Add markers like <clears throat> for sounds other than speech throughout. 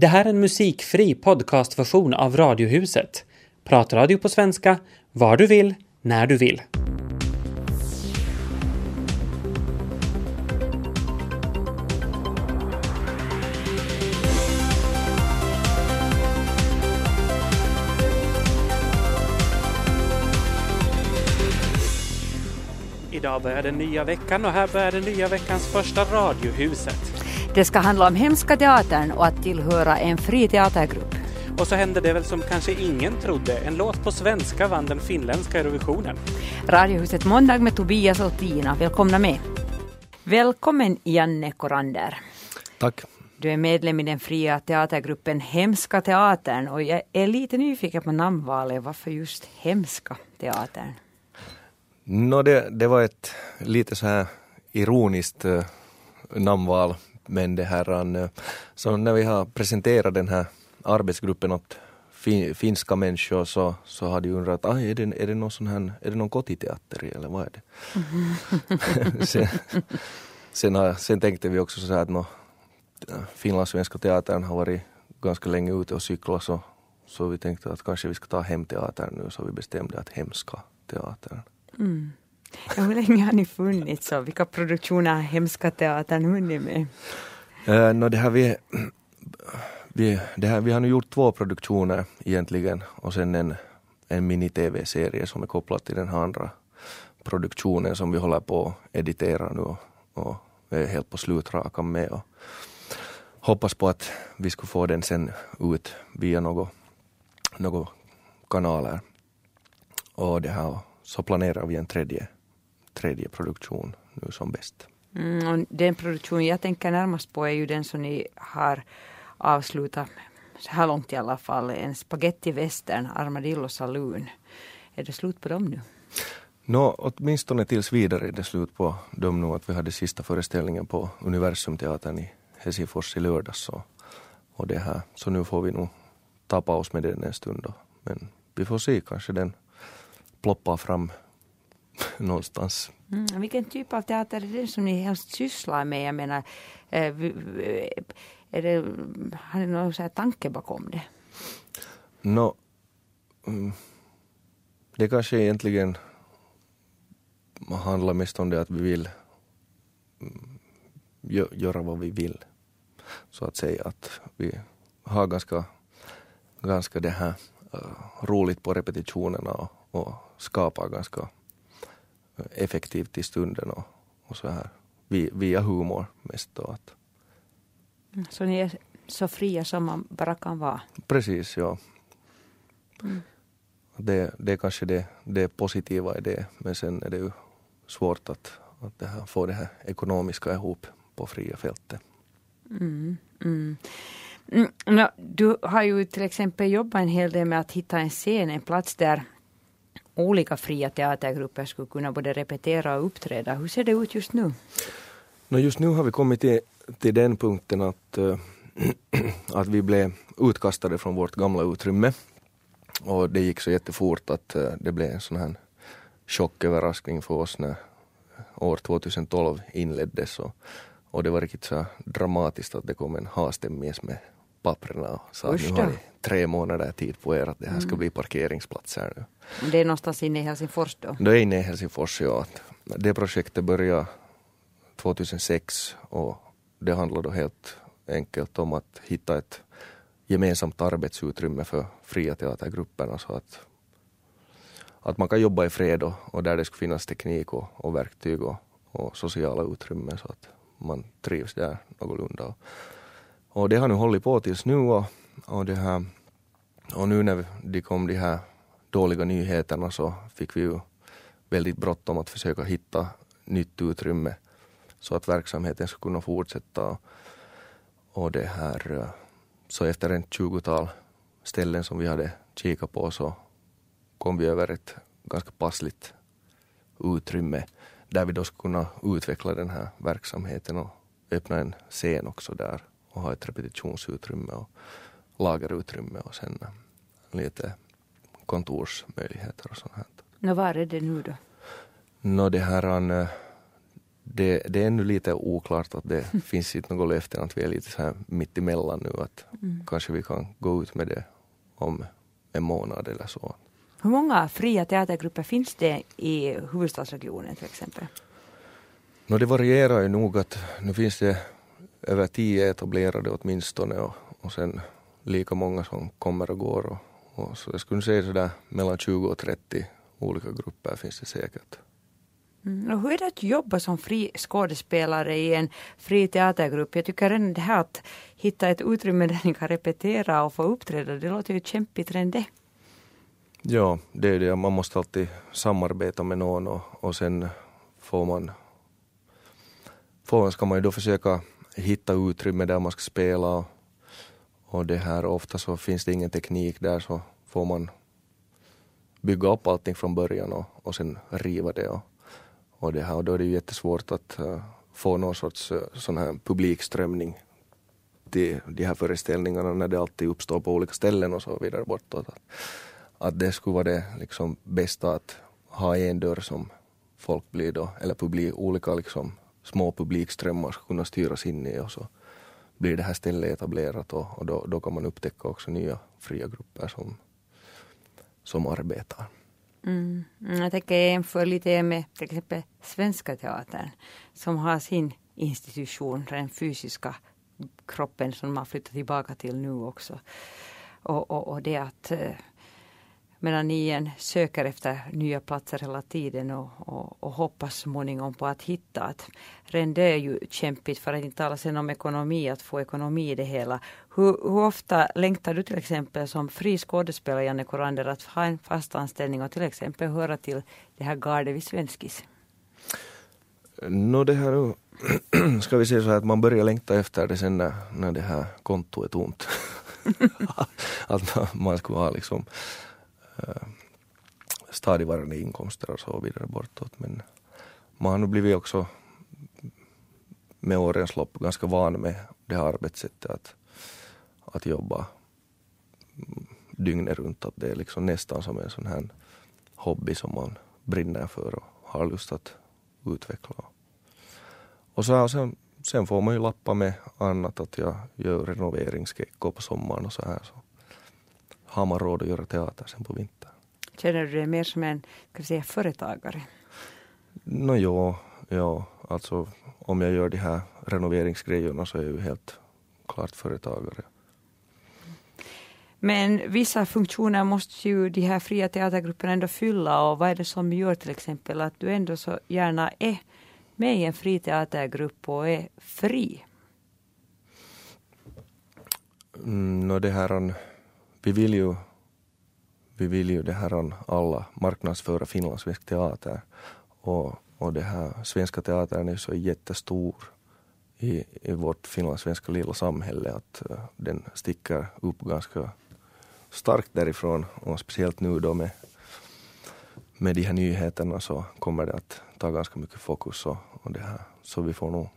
Det här är en musikfri podcastversion av Radiohuset. Pratradio på svenska, var du vill, när du vill. Idag börjar den nya veckan och här börjar den nya veckans första Radiohuset. Det ska handla om Hemska teatern och att tillhöra en fri teatergrupp. Och så hände det väl som kanske ingen trodde. En låt på svenska vann den finländska Eurovisionen. Radiohuset Måndag med Tobias och Tina. Välkomna med. Välkommen Janne Korander. Tack. Du är medlem i den fria teatergruppen Hemska teatern och jag är lite nyfiken på namnvalet. Varför just Hemska teatern? No, det, det var ett lite så här ironiskt uh, namnval. Men det här, uh, så när vi har presenterat den här arbetsgruppen åt fin, finska människor så, så har de undrat, är det, är det någon sån här, är det någon kottiteater eller vad är det? <laughs> Sen, sen, har, sen tänkte vi också så här att no, finlandssvenska teatern har varit ganska länge ute och cyklat så, så vi tänkte att kanske vi ska ta hem teatern nu så vi bestämde att Hemska teatern. Mm. <laughs> Ja, hur länge har ni funnits och vilka produktioner har Hemska teatern hunnit med? Eh, uh, no, det här vi, vi, det här, vi har nu gjort två produktioner egentligen och sen en, en mini-tv-serie som är kopplad till den här andra produktionen som vi håller på att editera nu och, och är helt på slutrakan med. Och hoppas på att vi skulle få den sen ut via några något kanaler. Och det här, så planerar vi en tredje, tredje produktion nu som bäst. Mm, den produktion jag tänker närmast på är ju den som ni har avslutat, så här långt i alla fall, en spagettivästern, Armadillo Saloon. Är det slut på dem nu? Nå, åtminstone tills vidare är det slut på dem nu att vi hade sista föreställningen på Universumteatern i Helsingfors i lördags. Och, och det här. Så nu får vi nog ta paus med den en stund. Då. Men vi får se, kanske den ploppar fram någonstans. Mm, vilken typ av teater är det som ni helst sysslar med? Jag menar, är det, har ni någon så här tanke bakom det? No, mm, det kanske egentligen handlar mest om det att vi vill mm, göra vad vi vill. Så att säga att vi har ganska, ganska det här uh, roligt på repetitionerna och, och skapar ganska effektivt i stunden och, och så här via humor mest. Då att. Mm, så ni är så fria som man bara kan vara? Precis, ja. Mm. Det, det är kanske det, det positiva i det, men sen är det ju svårt att, att det här, få det här ekonomiska ihop på fria fältet. Mm, mm. Mm, no, du har ju till exempel jobbat en hel del med att hitta en scen, en plats där olika fria teatergrupper skulle kunna både repetera och uppträda. Hur ser det ut just nu? No, just nu har vi kommit till, till den punkten att, äh, <clears throat> att vi blev utkastade från vårt gamla utrymme. Och det gick så jättefort att äh, det blev en sån här chocköverraskning för oss när år 2012 inleddes. Och, och det var riktigt så dramatiskt att det kom en hastämmes med papperna och sa att nu har ni tre månader tid på er att det här ska mm. bli parkeringsplatser nu. Det är någonstans inne i Helsingfors då? Det är inne i Helsingfors, ja. Det projektet började 2006 och det handlar då helt enkelt om att hitta ett gemensamt arbetsutrymme för fria teatergrupperna så att, att man kan jobba i fred och, och där det ska finnas teknik och, och verktyg och, och, sociala utrymmen så att man trivs där någorlunda. Och det har nu hållit på tills nu och, och, det här, och nu när det kom de här dåliga nyheterna så fick vi ju väldigt bråttom att försöka hitta nytt utrymme så att verksamheten skulle kunna fortsätta. Och det här, så efter en tjugotal ställen som vi hade kikat på så kom vi över ett ganska passligt utrymme där vi då skulle kunna utveckla den här verksamheten och öppna en scen också där och ha ett repetitionsutrymme och lagerutrymme och sen lite kontorsmöjligheter och sånt här. Nå, var är det nu då? Nå, det här, det, det är ännu lite oklart att det <laughs> finns inte något löfte att vi är lite så här mitt emellan nu att mm. kanske vi kan gå ut med det om en månad eller så. Hur många fria teatergrupper finns det i huvudstadsregionen till exempel? No, det varierar ju nog att nu finns det över tio etablerade åtminstone och, och sen lika många som kommer och går. Och, och så jag skulle säga sådär mellan 20 och 30 olika grupper finns det säkert. Mm. Och hur är det att jobba som fri skådespelare i en fri teatergrupp? Jag tycker redan det här att hitta ett utrymme där ni kan repetera och få uppträda, det låter ju kämpigt redan det. Ja, det är det. Man måste alltid samarbeta med någon och, och sen får man, får, ska man ju då försöka hitta utrymme där man ska spela och, och det här ofta så finns det ingen teknik där så får man bygga upp allting från början och, och sen riva det. Och, och, det här, och då är det ju jättesvårt att uh, få någon sorts uh, sån här publikströmning till de här föreställningarna när det alltid uppstår på olika ställen och så vidare bortåt. Att, att det skulle vara det liksom bästa att ha en dörr som folk blir då, eller publik, olika liksom små publikströmmar ska kunna styras in i och så blir det här stället etablerat och, och då, då kan man upptäcka också nya fria grupper som, som arbetar. Mm. mm. jag tänker jämföra lite med till exempel Svenska Teatern som har sin institution, den fysiska kroppen som man flyttar tillbaka till nu också. Och, och, och det att eh, medan ni igen söker efter nya platser hela tiden och, och, och hoppas småningom på att hitta. Att redan det är ju kämpigt för att inte tala sen om ekonomi, att få ekonomi i det hela. Hur, hur ofta längtar du till exempel som fri skådespelare, Janne Korander, att ha en fast anställning och till exempel höra till det här gardet vid Svenskis? No, det här <clears throat> ska vi säga så här att man börjar längta efter det sen när, när det här kontot är tomt. <laughs> att man skulle ha liksom Eh, stadigvarande inkomster och så vidare bortåt. Men man har nu blivit också med årens lopp ganska van med det här arbetssättet att, att jobba dygnet runt. Att det är liksom nästan som en sån här hobby som man brinner för och har lust att utveckla. Och så, sen, sen får man ju lappa med annat, att jag gör renoveringsgecko på sommaren och så här. Så har man råd att göra teater sen på vintern. Känner du dig mer som en kan säga, företagare? No, ja, ja, alltså om jag gör de här renoveringsgrejerna så är jag ju helt klart företagare. Men vissa funktioner måste ju de här fria teatergrupperna ändå fylla och vad är det som gör till exempel att du ändå så gärna är med i en fri teatergrupp och är fri? Mm, no, det här vi vill ju, vi vill ju det här alla marknadsföra finlandssvensk teater. Och, och det här svenska teatern är så jättestor i, i vårt finlandssvenska lilla samhälle att eh, den sticker upp ganska starkt därifrån. Och speciellt nu då med, med de här nyheterna så kommer det att ta ganska mycket fokus och, och det här. Så vi får nog,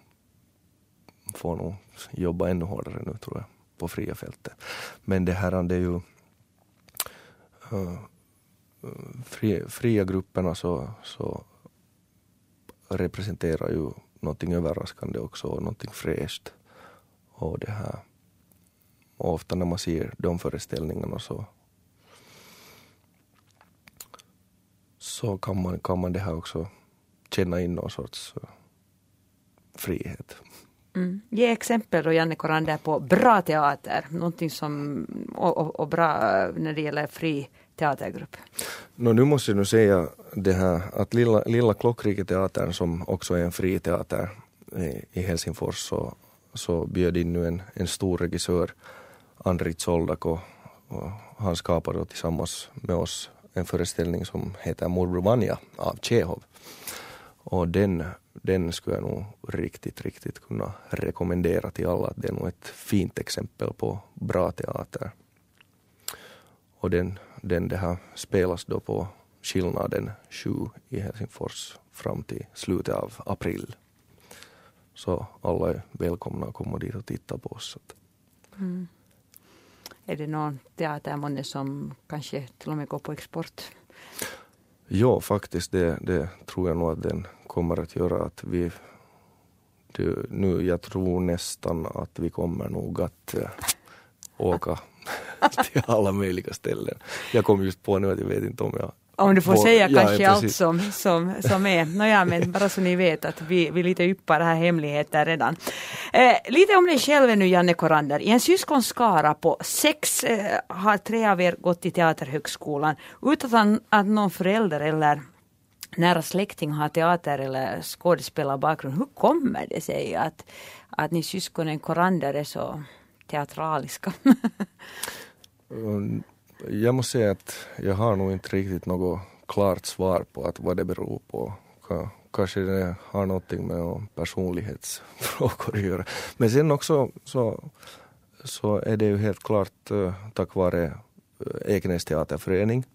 får nog jobba ännu hårdare nu tror jag på fria fältet. Men det här det är ju eh, eh, uh, fria, fria grupperna så, så representerar ju någonting överraskande också och någonting fräscht. Och det här och ofta när man ser de föreställningarna så så kan man, kan man det här också känna in någon sorts eh, frihet. Mm. Ge exempel då, Janne Korander, på bra teater, någonting som, och, och, och, bra när det gäller fri teatergrupp. No, nu måste jag nu säga det här att Lilla, Lilla Klockriketeatern som också är en fri teater i, i Helsingfors så, så bjöd in nu en, en stor regissör, Andrit Soldak och, och han skapade då tillsammans med oss en föreställning som heter Morbror Vanja av Tjehov. Och den den skulle jag nog riktigt, riktigt kunna rekommendera till alla. Det är nog ett fint exempel på bra teater. Och den, den det här spelas då på Skillnaden 7 i Helsingfors fram till slutet av april. Så alla är välkomna att komma dit och titta på oss. Mm. Är det någon teatermånne som kanske till och med går på export? Ja, faktiskt det, det tror jag nog att den kommer att göra att vi du, nu, jag tror nästan att vi kommer nog att äh, åka <laughs> till alla möjliga ställen. Jag kom just på nu att jag vet inte om jag om du får Vår, säga kanske ja, allt som, som, som är. Nåja, men bara så ni vet att vi, vi lite yppar här hemligheter redan. Eh, lite om dig själv nu, Janne Korander. I en syskonskara på sex eh, har tre av er gått i Teaterhögskolan utan att någon förälder eller nära släkting har teater eller skådespelarbakgrund. Hur kommer det sig att, att ni syskonen Korander är så teatraliska? <laughs> Jag måste säga att jag har nog inte riktigt något klart svar på att vad det beror på. Kanske det har någonting med personlighetsfrågor att göra. Men sen också så, så är det ju helt klart eh, tack vare eh, Ekenäs teaterförening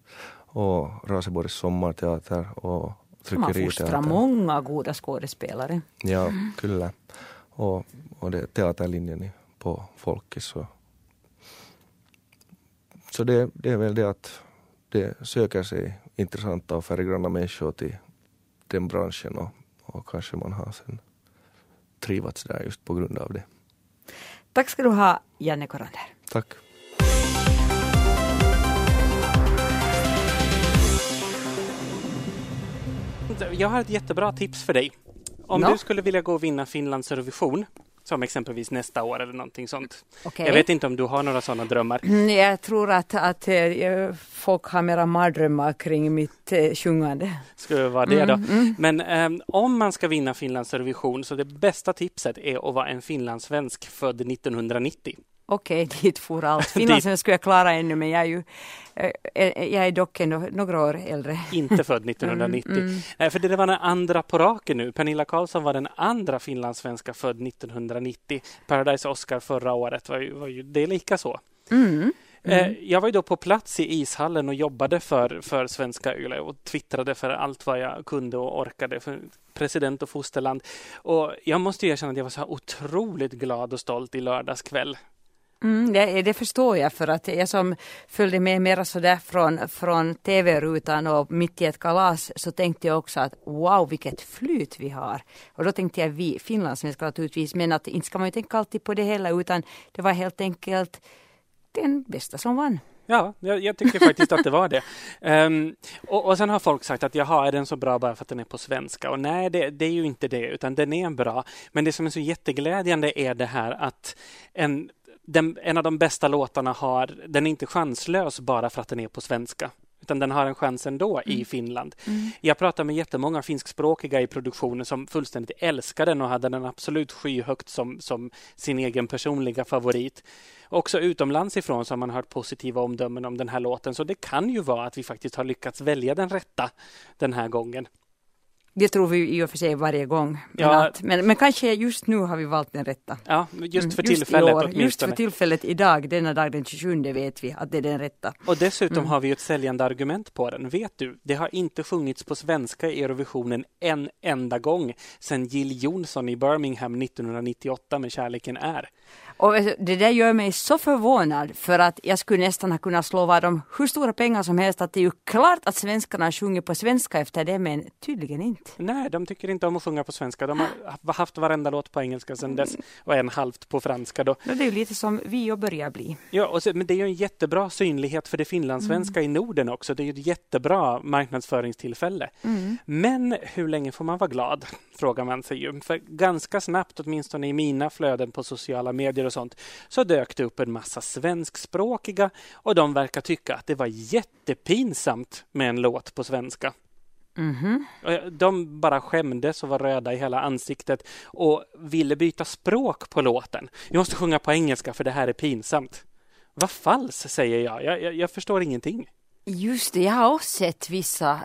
och Raseborgs sommarteater och tryckeriteater. Man många goda skådespelare. Ja, kyllä. Och, och det teaterlinjen på Folkis. Så så det, det är väl det att det söker sig intressanta och färggranna människor till den branschen och, och kanske man har sen trivats där just på grund av det. Tack ska du ha, Janne Korander. Tack. Jag har ett jättebra tips för dig. Om no. du skulle vilja gå och vinna Finlands Eurovision som exempelvis nästa år eller någonting sånt. Okay. Jag vet inte om du har några sådana drömmar? Mm, jag tror att, att äh, folk har mera mardrömmar kring mitt äh, sjungande. Skulle vara det mm, då. Mm. Men ähm, om man ska vinna Finlands Eurovision så det bästa tipset är att vara en finlandssvensk född 1990. Okej, okay, <laughs> dit for allt. <laughs> Finlandssvenska skulle jag klara ännu, men jag är ju eh, eh, jag är dock ändå några år äldre. <laughs> Inte född 1990. Mm, mm. Nej, för det var den andra på raken nu. Pernilla Karlsson var den andra finlandssvenska född 1990. Paradise Oscar förra året var ju, var ju det lika så. Mm. Eh, mm. Jag var ju då på plats i ishallen och jobbade för, för Svenska Yle och twittrade för allt vad jag kunde och orkade för president och fosterland. Och jag måste erkänna att jag var så otroligt glad och stolt i lördags kväll. Mm, det, det, förstår jag för att jag som följde med mera sådär från, från tv-rutan och mitt i ett kalas så tänkte jag också att wow vilket flyt vi har. Och då tänkte jag vi finlandssvenskar naturligtvis men att inte ska man ju tänka alltid på det heller utan det var helt enkelt den bästa som vann. Ja, jag, jag, tycker faktiskt att det var det. Um, och, och sen har folk sagt att jaha, är den så bra bara för att den är på svenska? Och nej, det, det, är ju inte det, utan den är bra. Men det som är så jätteglädjande är det här att en den, en av de bästa låtarna har, den är inte chanslös bara för att den är på svenska utan den har en chans ändå mm. i Finland. Mm. Jag pratar med jättemånga finskspråkiga i produktionen som fullständigt älskar den och hade den absolut skyhögt som, som sin egen personliga favorit. Också utomlands ifrån så har man hört positiva omdömen om den här låten så det kan ju vara att vi faktiskt har lyckats välja den rätta den här gången. Det tror vi i och för sig varje gång. Men, ja. att, men, men, kanske just nu har vi valt den rätta. Ja, just för tillfället just Just för tillfället idag, denna dag den 27 vet vi att det är den rätta. Och dessutom mm. har vi ett säljande argument på den. Vet du, det har inte sjungits på svenska i Eurovisionen en enda gång sedan Jill Johnson i Birmingham 1998 med Kärleken är. Och det där gör mig så förvånad för att jag skulle nästan ha kunnat slå vad om hur stora pengar som helst att det är ju klart att svenskarna sjunger på svenska efter det men tydligen inte. Nej, de tycker inte om att sjunga på svenska. De har haft varenda låt på engelska sedan dess och en halvt på franska. Då. Det är ju lite som vi och börjar bli. Ja, och så, men det är ju en jättebra synlighet för det finlandssvenska mm. i Norden också. Det är ju ett jättebra marknadsföringstillfälle. Mm. Men hur länge får man vara glad? <laughs> Frågar man sig ju. För ganska snabbt, åtminstone i mina flöden på sociala medier och sånt, så dök det upp en massa svenskspråkiga och de verkar tycka att det var jättepinsamt med en låt på svenska. Mm -hmm. De bara skämdes och var röda i hela ansiktet och ville byta språk på låten. Vi måste sjunga på engelska för det här är pinsamt. Vad falskt, säger jag. Jag, jag. jag förstår ingenting. Just det, jag har också sett vissa,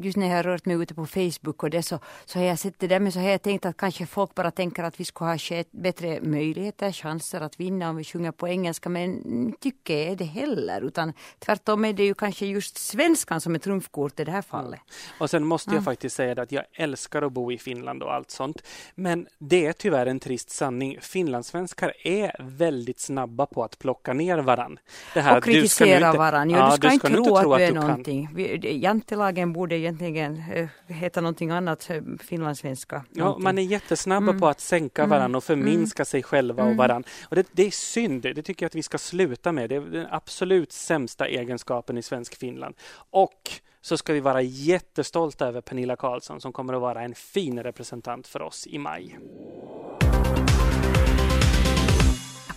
just när jag har rört mig ute på Facebook och det så, så har jag sett det där men så har jag tänkt att kanske folk bara tänker att vi ska ha bättre möjligheter, chanser att vinna om vi sjunger på engelska men tycker jag det heller utan tvärtom är det ju kanske just svenskan som är trumfkort i det här fallet. Och sen måste jag ja. faktiskt säga att jag älskar att bo i Finland och allt sånt men det är tyvärr en trist sanning. Finlandssvenskar är väldigt snabba på att plocka ner varann. Det här, och kritisera varann. Ja, du ska, du ska inte tro tro att att du är kan. någonting. Vi- Jantelagen borde egentligen eh, heta någonting annat, eh, finlandssvenska. Ja, någonting. man är jättesnabba Mm. på att sänka Mm. varandra och förminska sig själva och Mm. varandra. Och det, det är synd, det tycker jag att vi ska sluta med. Det är den absolut sämsta egenskapen i svensk Finland. Och så ska vi vara jättestolta över Pernilla Karlsson som kommer att vara en fin representant för oss i maj.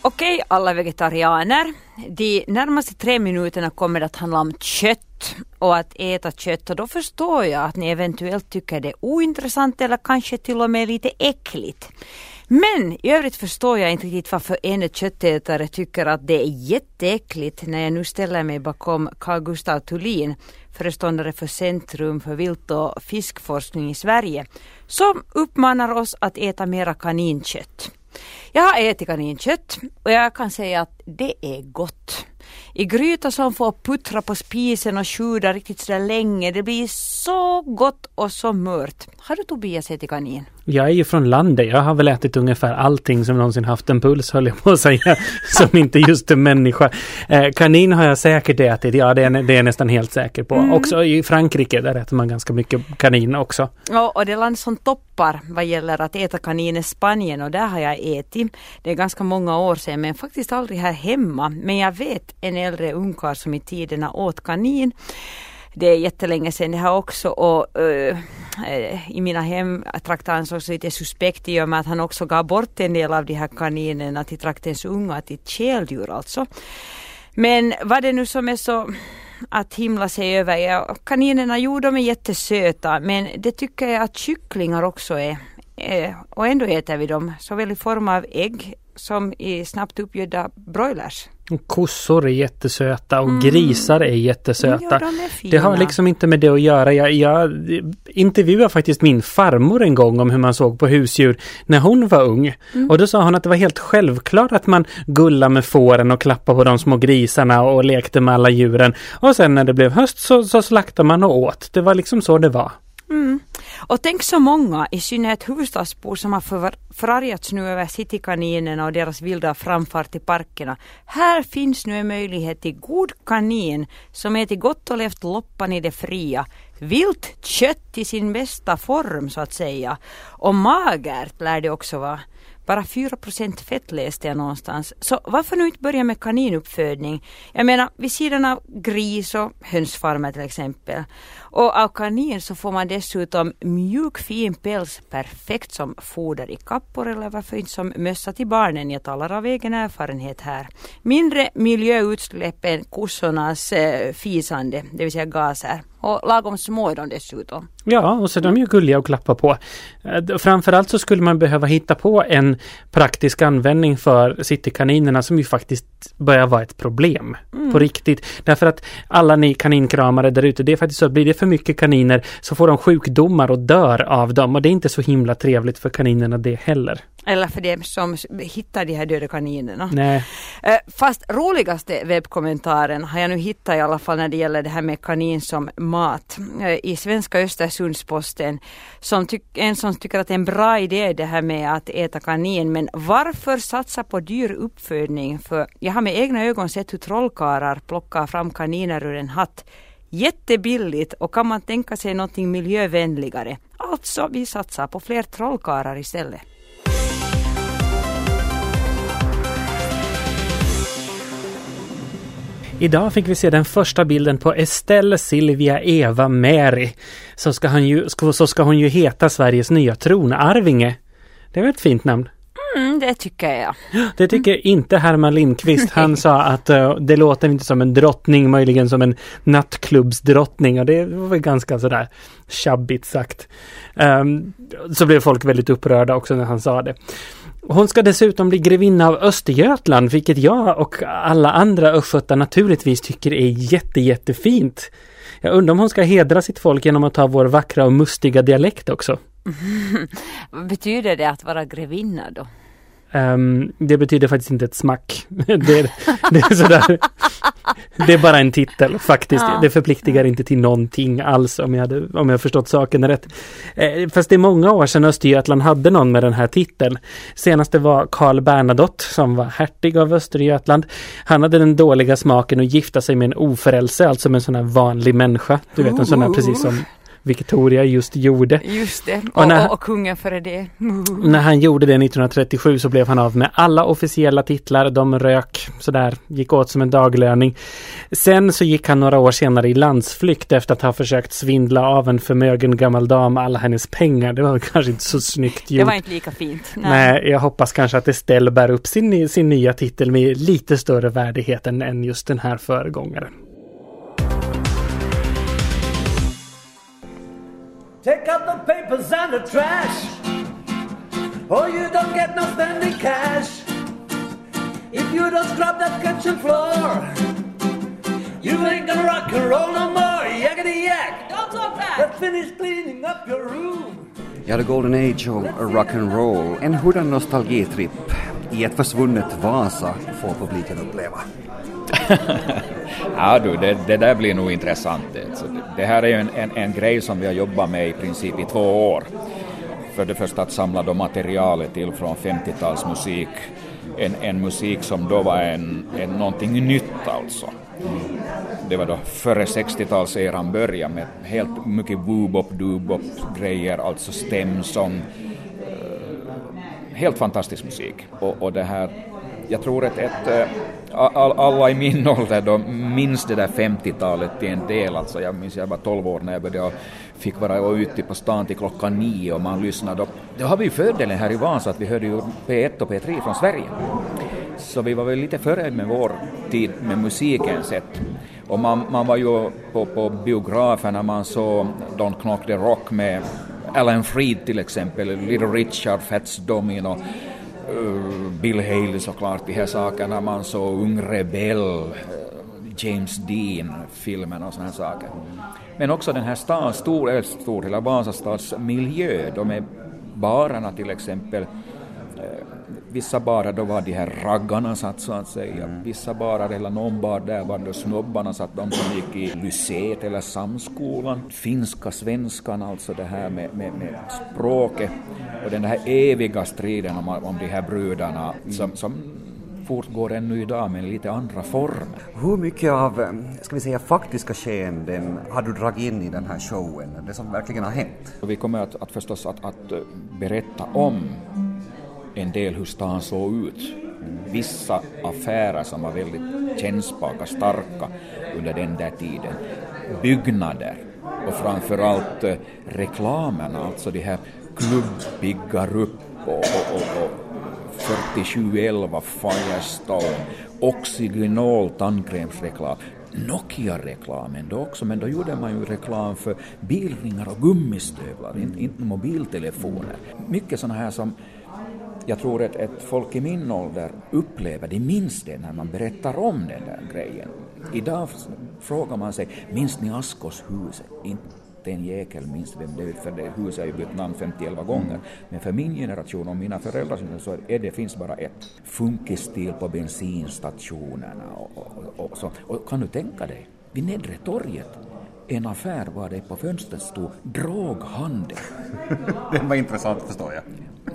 Okej, alla vegetarianer. De närmaste tre minuterna kommer att handla om kött och att äta kött och då förstår jag att ni eventuellt tycker det är ointressant eller kanske till och med lite äckligt. Men i övrigt förstår jag inte riktigt varför en köttätare tycker att det är jätteäckligt när jag nu ställer mig bakom Carl Gustav Thulin, föreståndare för Centrum för vilt och fiskforskning i Sverige, som uppmanar oss att äta mera kaninkött. Jag har ätit kaninkött och jag kan säga att det är gott. I gryta som får puttra på spisen och sjuda riktigt sådär länge. Det blir så gott och så mört. Har du Tobias ätit kanin? Jag är ju från landet. Jag har väl ätit ungefär allting som någonsin haft en puls, höll jag på att säga. <laughs> som inte just en människa. Eh, kanin har jag säkert ätit. Ja, det är, det är jag nästan helt säker på. Mm. Också i Frankrike, där äter man ganska mycket kanin också. Ja, och det land som toppar vad gäller att äta kanin är Spanien och där har jag ätit. Det är ganska många år sedan men faktiskt aldrig här hemma. Men jag vet en äldre ungkarl som i tiderna åt kanin. Det är jättelänge sedan det här också och uh, i mina hemtrakter ansågs lite suspekt i och med att han också gav bort en del av de här kaninerna till traktens unga, till käldjur alltså. Men vad det nu som är så att himla sig över, ja, kaninerna, jo de är jättesöta men det tycker jag att kycklingar också är. Och ändå äter vi dem såväl i form av ägg som i snabbt uppgödda broilers. Kossor är jättesöta och Mm. grisar är jättesöta. De är. Det har liksom inte med det att göra. Jag, jag intervjuade faktiskt min farmor en gång om hur man såg på husdjur när hon var ung. Mm. Och då sa hon att det var helt självklart att man gullade med fåren och klappade på de små grisarna och lekte med alla djuren. Och sen när det blev höst så, så slaktade man och åt. Det var liksom så det var. Mm. Och tänk så många, i synnerhet huvudstadsbor som har för, förargats nu över citykaninerna och deras vilda framfart i parkerna. Här finns nu en möjlighet till god kanin som ätit gott och levt loppan i det fria. Vilt kött i sin bästa form så att säga. Och magert lär det också vara. Bara 4 fett läste jag någonstans. Så varför nu inte börja med kaninuppfödning? Jag menar vid sidan av gris och hönsfarmer till exempel. Och av kanin så får man dessutom mjuk fin päls perfekt som foder i kappor eller varför inte som mössa till barnen. Jag talar av egen erfarenhet här. Mindre miljöutsläpp än kossornas eh, fisande, det vill säga gaser. Och lagom små är de dessutom. Ja, och så är de ju gulliga att klappa på. Eh, Framförallt så skulle man behöva hitta på en praktisk användning för citykaninerna som ju faktiskt börjar vara ett problem på riktigt. Därför att alla ni kaninkramare där ute, det är faktiskt så att blir det för mycket kaniner så får de sjukdomar och dör av dem och det är inte så himla trevligt för kaninerna det heller. Eller för dem som hittar de här döda kaninerna. Nej. Eh, Fast roligaste webbkommentaren har jag nu hittat i alla fall när det gäller det här med kanin som mat. Eh, I Svenska Östersundsposten. Som en som tycker att det är en bra idé det här med att äta kanin. Men varför satsa på dyr uppfödning? För jag har med egna ögon sett hur trollkarlar plockar fram kaniner ur en hatt. Jättebilligt och kan man tänka sig någonting miljövänligare. Alltså, vi satsar på fler trollkarlar istället. Idag fick vi se den första bilden på Estelle Silvia Eva Mary. Så ska, han ju, så ska hon ju heta Sveriges nya tronarvinge. Det är väl ett fint namn? Mm, det tycker jag. Det tycker inte Herman Lindqvist. Han sa att uh, det låter inte som en drottning, möjligen som en nattklubbsdrottning och det var ganska sådär tjabbigt sagt. Um, så blev folk väldigt upprörda också när han sa det. Hon ska dessutom bli grevinna av Östergötland, vilket jag och alla andra östgötar naturligtvis tycker är jätte, jättefint. Jag undrar om hon ska hedra sitt folk genom att ta vår vackra och mustiga dialekt också. Vad <laughs> betyder det att vara grevinna då? Um, det betyder faktiskt inte ett smack. <laughs> det, det är sådär. Det är bara en titel faktiskt. Ja. Det förpliktigar inte till någonting alls om jag, hade, om jag förstått saken rätt. Eh, fast det är många år sedan Östergötland hade någon med den här titeln. Senast det var Karl Bernadotte som var hertig av Östergötland. Han hade den dåliga smaken att gifta sig med en ofrälse, alltså med en sån här vanlig människa. Du vet en sån här precis som Victoria just gjorde. Just det, Och och, när- och, kungen före det. <laughs> När han gjorde det 1937 så blev han av med alla officiella titlar. De rök sådär, gick åt som en daglöning. Sen så gick han några år senare i landsflykt efter att ha försökt svindla av en förmögen gammal dam alla hennes pengar. Det var kanske inte så snyggt Det gjort. var inte lika fint. Nej, jag hoppas kanske att Estelle bär upp sin, sin nya titel med lite större värdighet än, än just den här föregångaren. Take out the papers and the trash, or you don't get no standing cash. If you don't scrub that kitchen floor, you ain't gonna rock and roll no more. Yakety yak! Don't talk back! Let's finish cleaning up your room. Ja, the golden age of rock'n'roll. En hurdan nostalgitripp i ett försvunnet Vasa får publiken uppleva. <laughs> Ja du, det, det där blir nog intressant. Alltså, det, det här är ju en, en, en grej som vi har jobbat med i princip i två år. För det första att samla då materialet till från 50-talsmusik. En, en musik som då var en, en, någonting nytt alltså. Det var då före 60-talseran började med helt mycket woobop, doobop grejer, alltså stämsång. Eh, helt fantastisk musik. Och, och det här, jag tror att ett, ett alla i min ålder då minns det där 50-talet till en del. Alltså jag minns jag var 12 år när jag började och fick vara ute typ på stan till klockan nio och man lyssnade. Då, då har vi ju fördelen här i Vasa att vi hörde ju P1 och P3 från Sverige. Så vi var väl lite före med vår tid med musiken sett. Och man, man var ju på, på biograferna, man såg Don't Knock the Rock med Alan Freed till exempel, Little Richard, Fats Domino, Eh, Bill Haley såklart, de här sakerna. Man såg Ung Rebell, eh, James Dean-filmen och sådana saker. Men också den här stan, stor, stor, hela Vasastads miljö, de är barerna till exempel, Vissa barer då var de här raggarna så att säga, vissa barer eller någon bar där var då snubbarna satt, de som gick i lyceet eller samskolan. Finska, svenskan, alltså det här med, med, med språket och den här eviga striden om, om de här brudarna som, som fortgår ännu idag men i lite andra former. Hur mycket av, eh, ska vi säga, faktiska skeenden har du dragit in i den här showen? Det som verkligen har hänt? Vi kommer att, att förstås att, att eh, berätta om en del hur stan såg ut. Vissa affärer som var väldigt kännbara, starka under den där tiden. Byggnader och framförallt eh, reklamerna, alltså de här Klubb upp och, och, och, och 4711 Firestone, Oxygenol tandkrämsreklam, Nokia-reklamen då också, men då gjorde man ju reklam för bilringar och gummistövlar, inte, inte mobiltelefoner. Mycket sådana här som jag tror att ett folk i min ålder upplever, de minns det när man berättar om den där grejen. Idag frågar man sig, minns ni Askoshuset? Inte en jäkel minns vem det är, för det huset har ju bytt namn 50-11 gånger. Men för min generation och mina föräldrar så är det finns bara ett. Funkisstil på bensinstationerna och, och, och så. Och kan du tänka dig, vid Nedre torget en affär var det på fönstret stod droghandel. <laughs> Det var intressant förstår jag.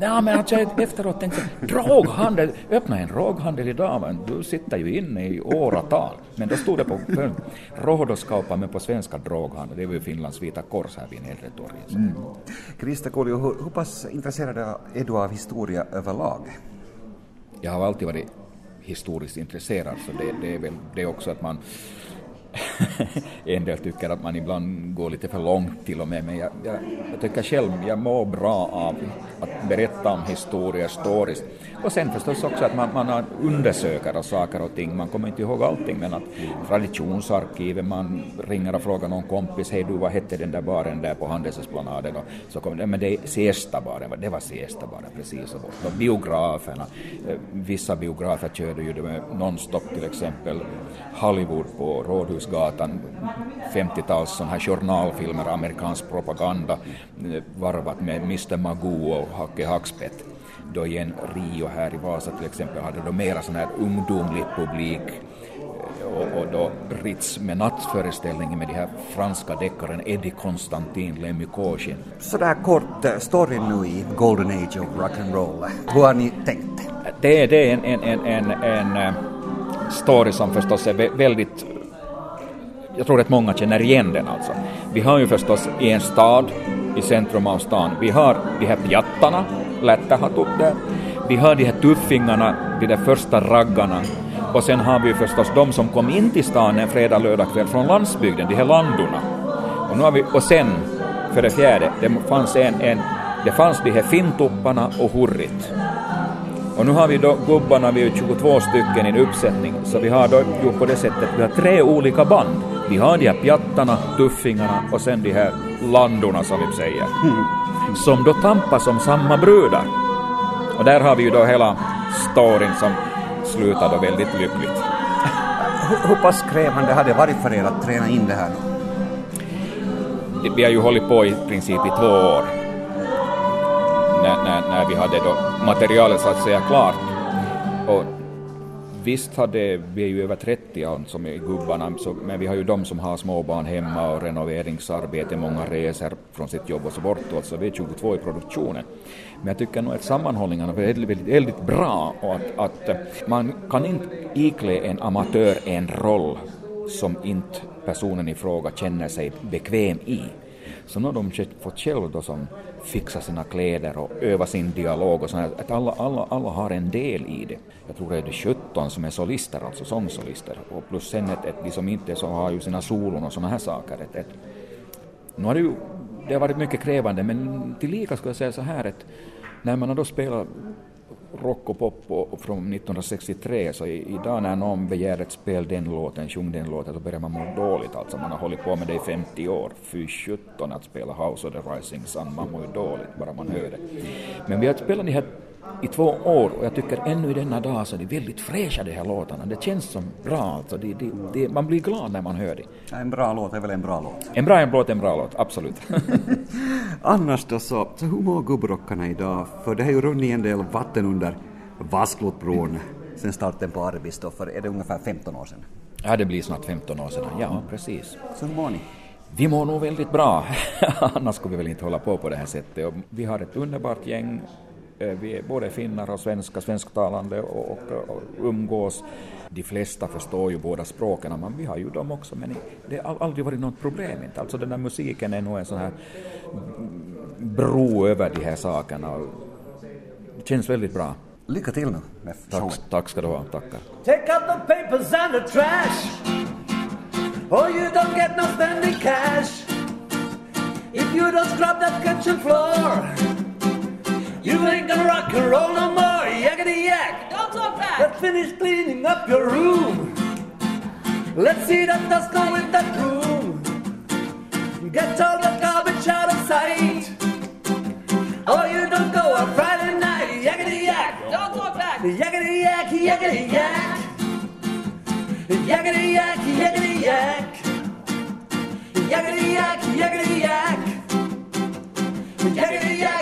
Nej, men alltså efteråt tänkte jag, droghandel, öppna en droghandel idag, men du sitter ju inne i åratal. Men då stod det på Rohdoskaupa, men på svenska droghandel, det var ju Finlands Vita Kors här vid Nedre torget. Mm. Krista Koljo, hur, hur pass intresserad är du av historia överlag? Jag har alltid varit historiskt intresserad, så det, det är väl det också att man <laughs> en del tycker att man ibland går lite för långt till och med, men jag, jag, jag tycker själv jag mår bra av att berätta om historier, stories. Och sen förstås också att man, man undersöker saker och ting, man kommer inte ihåg allting, men att traditionsarkivet, man ringer och frågar någon kompis, hej du, vad hette den där baren där på Handelsesplanaden? Och så kommer det, men det är Siesta-baren, det var Siesta-baren, precis. Och, och biograferna, eh, vissa biografer körde ju det med nonstop till exempel Hollywood på Rådhusgatan, 50-tals sådana här journalfilmer, amerikansk propaganda eh, varvat med Mr Magoo och Hacke Hackspett. Då i en Rio här i Vasa till exempel hade de mera sån här ungdomlig publik och, och då Ritz med nattföreställningen med de här franska deckaren Eddie Konstantin Lemmy Koshin. Sådär kort, eh, storyn nu i Golden Age of Rock'n'Roll. Hur har ni tänkt? Det är, det är en, en, en, en, en eh, story som förstås är vä- väldigt jag tror att många känner igen den alltså. Vi har ju förstås i en stad i centrum av stan, vi har de här pjattarna, lättahatt upp där, vi har de här tuffingarna, de där första raggarna, och sen har vi ju förstås de som kom in till stan en fredag, lördag kväll från landsbygden, de här landorna. Och, nu har vi, och sen, för det fjärde, det fanns en, en det fanns de här fintopparna och hurrit. Och nu har vi då gubbarna, vi är 22 stycken i en uppsättning, så vi har då gjort på det sättet, vi har tre olika band. Vi har de här pjattarna, tuffingarna och sen de här landorna som vi säger. Som då tampas som samma brudar. Och där har vi ju då hela storyn som slutar då väldigt lyckligt. Hur, pass krävande har det varit för er att träna in det här nu? Vi har ju hållit på i princip i två år. När, när, när vi hade då materialet så att säga klart. Och visst hade vi är ju över 30 som är gubbarna, så, men vi har ju de som har småbarn hemma och renoveringsarbete, många resor från sitt jobb och så bortåt, så vi är 22 i produktionen. Men jag tycker nog att sammanhållningen är väldigt, väldigt, väldigt bra och att, att eh, man kan inte iklä en amatör en roll som inte personen i fråga känner sig bekväm i. Så nu har de fått själv då som fixa sina kläder och öva sin dialog och sånt att alla, alla, alla har en del i det. Jag tror det är det 17 som är solister, alltså sångsolister, och plus sen ett, ett de som inte så har ju sina solon och såna här saker. Ett, ett. Nu har det ju det har varit mycket krävande, men tillika skulle jag säga så här att när man har då spelat rock och pop och, från 1963 så i, idag när någon begär ett spel den låten, sjung den låten, så börjar man må dåligt alltså. Man har hållit på med det i 50 år. Fy 17 att spela House of the Rising Sun, man mår ju dåligt bara man hör det. Men vi har spelat de här i två år och jag tycker ännu i denna dag så är de väldigt fräscha de här låtarna. Det känns som bra alltså. Det, det, det, man blir glad när man hör det. En bra låt är väl en bra låt? En bra en låt är en bra låt, absolut. <laughs> Annars då så, så hur mår gubbrockarna idag? För det har ju runnit en del vatten under Vasklotbron sen starten på Arvistoffer. Är det ungefär 15 år sedan? ja, det blir snart 15 år sedan. Ja, precis. Så hur mår ni? Vi mår nog väldigt bra, <laughs> annars skulle vi väl inte hålla på på det här sättet. Och vi har ett underbart gäng, vi är både finnar och svenska, svensktalande och, och, och umgås. De flesta förstår ju båda språken, men vi har ju dem också, men det har aldrig varit något problem. Inte. Alltså den där musiken är nog en sån här bro över de här sakerna. Det känns väldigt bra. Lycka till nu med showen. Tack, tack ska du ha, tackar. Take out the papers and the trash. Or you don't get no standing cash. If you don't scrub that kitchen floor, you ain't gonna rock and roll no more. Yakety yak. Don't talk back. Let's finish cleaning up your room. Let's see that dust go with that broom. Get all the garbage out of sight. Or you don't go on Friday night. Yakety yak. Don't talk back. Yakety yak, yakety yak. Yakety yak, yakety yak. Yakety yak, yakety yak. Yakety yak,